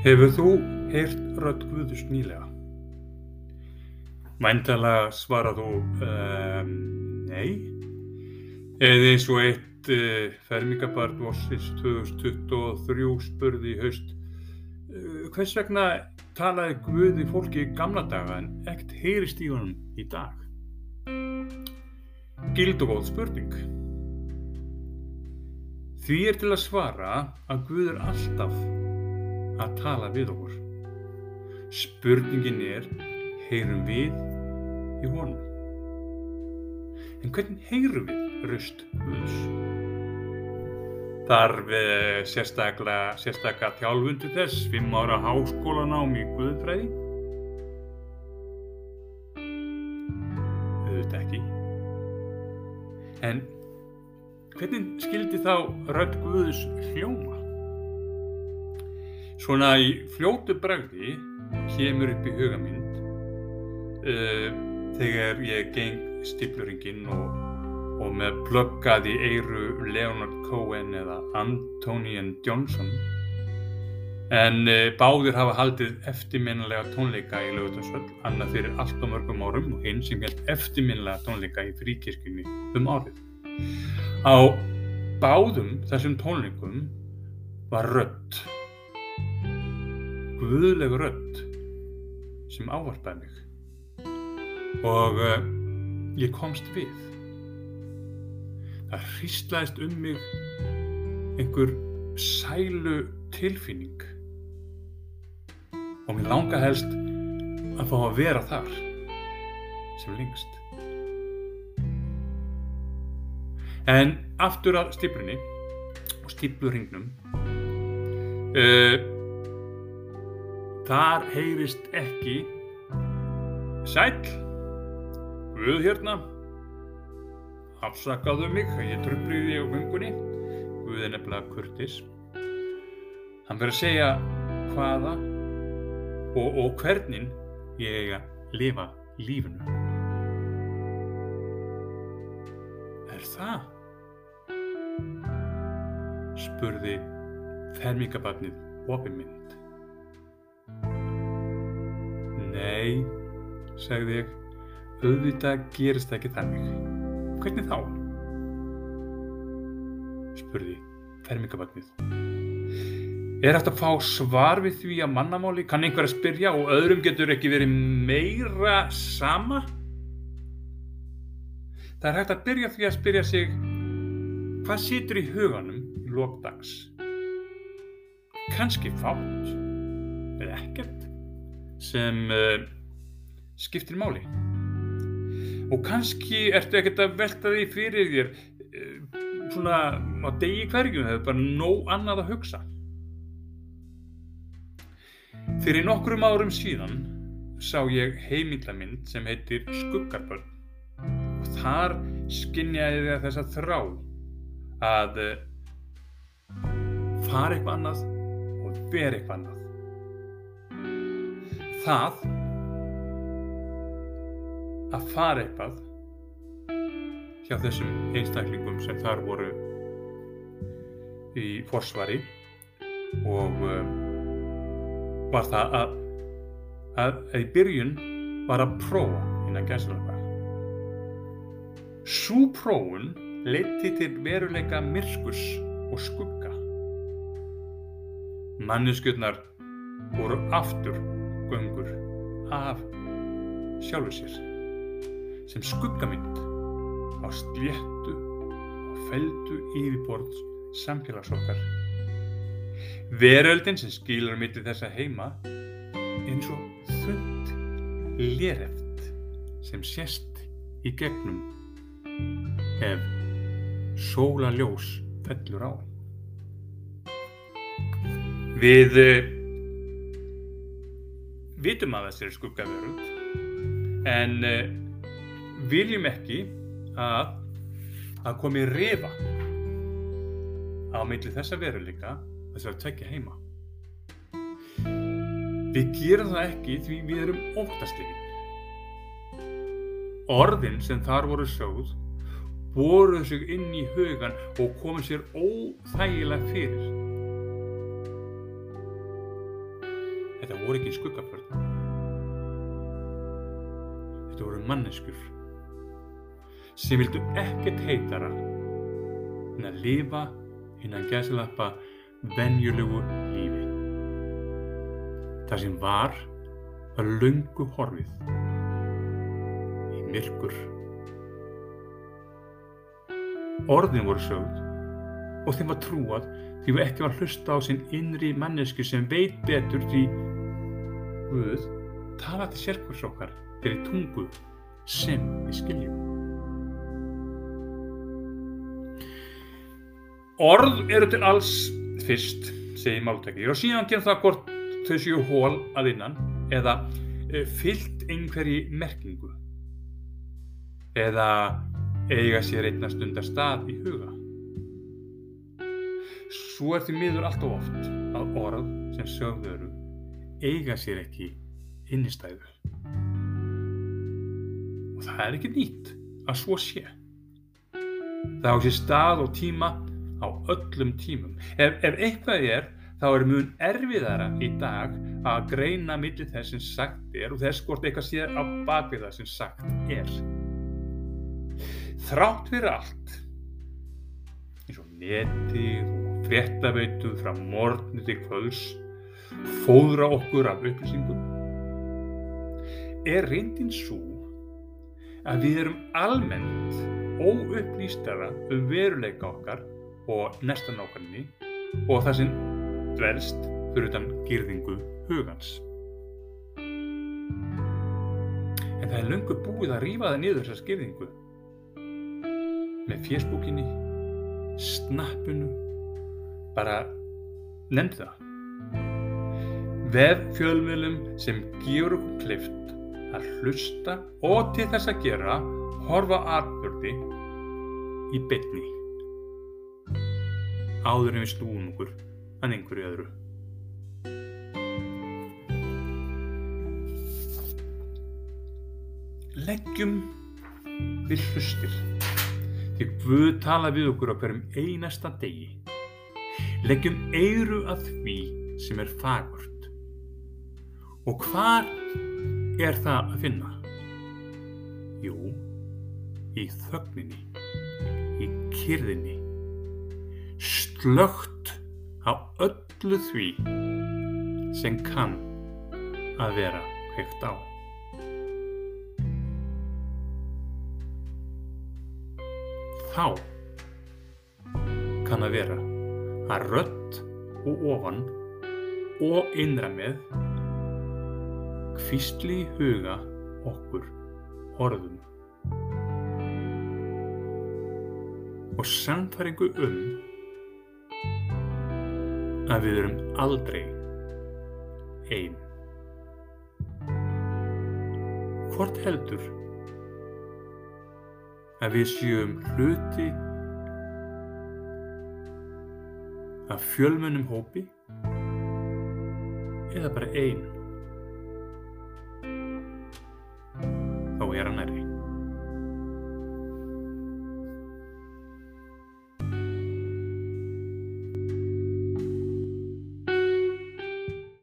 Hefur þú heyrt rödd Guðus nýlega? Væntalega svarað þú um, nei. Eða eins og eitt uh, fermingabarn vorsins 2023 spurði í haust uh, hvers vegna talaði Guði fólki í gamla daga en ekkert heyrist í honum í dag? Gild og góð spurning. Því er til að svara að Guð er alltaf að tala við okkur. Spurningin er, heyrum við í honum? En hvernig heyrum við röst Guðs? Þarf eh, sérstaklega, sérstaklega þjálfundu þess, fimm ára háskólanám í Guðfræði? Auðvitað ekki. En hvernig skildi þá rödd Guðs hljóma? Svona í fljótu bragði kemur upp í hugamynd uh, þegar ég geng stípluringin og, og með plöggað í eiru Leonard Cohen eða Antonian Johnson en uh, báðir hafa haldið eftirminnilega tónleika í lögutarsvöld annað fyrir allt og mörgum árum og hinn sem held eftirminnilega tónleika í fríkirkjunni um árið. Á báðum þessum tónleikum var rödd guðlegu rödd sem ávarpaði mig. Og uh, ég komst við. Það hríslaðist um mig einhver sælu tilfinning. Og mér langa helst að fá að vera þar sem lengst. En aftur að stiplunni og stiplurringnum uh, Þar heyrist ekki. Sæl Guð hérna. Afsakaðu mig ég tröfliði á gungunni Guð er nefnilega kurtis Hann verður að segja hvaða og, og hvernig ég eiga lifa lífinu. Er það? spurði fermingabarnið opiminn Nei, sagði ég, auðvitað gerist ekki þannig. Hvernig þá? spurði fermingabagnið. Er hægt að fá svar við því að mannamáli kann einhver að spyrja og öðrum getur ekki verið meira sama? Það er hægt að byrja því að spyrja sig hvað situr í huganum í lókdags? Kanski fátt eða ekkert sem uh, skiptir máli. Og kannski ertu ekkert að velta því fyrir þér uh, svona á degi hverjum það er bara nóg annað að hugsa. Fyrir nokkrum árum síðan sá ég heimildamind sem heitir Skuggarbörn og þar skinnjaði það þess að þrá að uh, fara eitthvað annað og vera eitthvað annað það að fara eitthvað hjá þessum einstaklingum sem þar voru í forsvari og um, var það að, að, að í byrjun var að prófa innan gæsleika. Sú prófun leiti til veruleika myrskurs og skugga. Manneskjöldnar voru aftur göngur af sjálfur sér sem skuggamynd á sléttu og feldu yfirborðs samfélagsokkar. Veröldin sem skilur mitt í þessa heima eins og þund léreft sem sést í gegnum ef sólaljós fellur á. Við vitum að þessari skuggaverund en uh, viljum ekki að að komi rifa á milli þessa veruleika þess að tvekja heima. Við gerum það ekki því við erum óttaslegin. Orðin sem þar voru sjóð boruðu sig inn í hugan og komið sér óþægilega fyrir Þetta voru ekki skuggaförn. Þetta voru manneskur sem vildu ekkert heitara en að lifa innan gæsilappa venjulegu lífi. Það sem var var löngu horfið í myrkur. Orðin voru sögð og þeim var trúað því við ekki var hlusta á sinn innri mannesku sem veit betur því Guð tala til sérkvörs okkar fyrir tungu sem við skiljum. Orð eru til alls fyrst, segir máltækir, og síðan kemur það hvort þau séu hól að innan eða e, fyllt einhverji merkingu eða eiga sér einna stundar stað í huga. Svo er því miður allt og oft að orð sem sögðu eru eiga sér ekki innistæðu. Og það er ekki nýtt að svo sé. Það á sér stað og tíma á öllum tímum. Ef, ef eitthvað er, þá er mjög erfiðara í dag að greina millir þess sem sagt er og þess hvort eitthvað sé á bakvið það sem sagt er. Þrátt fyrir allt, eins og netið og fréttaveitu frá morgni til kvöls, fóðra okkur af upplýsingum, er reyndin svo að við erum almennt óupplýstara um veruleika okkar og næsta nákvæmni og það sem dvelst fyrir utan gyrðingu hugans. En það er löngu búið að rýfa það niður þessa skyrðingu með fjersbúkinni, snappinu, bara nefnd það. Vef fjölmjölum sem gefur okkur klift að hlusta og til þess að gera horfa atbyrdi í bytni áður en við snúum okkur að einhverju öðru. Leggjum við hlustir því Guð tala við okkur á hverjum einasta degi. Leggjum eiru að því sem er fagurt. Og hvar er það að finna? Jú, í þögninni, í kyrðinni slögt á öllu því sem kann að vera kveikt á. Þá kann að vera að rött og ofan og innra með kvistli í huga okkur orðum og samfæringu um að við erum aldrei einn. Hvort heldur að við séum hluti af fjölmönnum hópi eða bara einn þá er hann næri.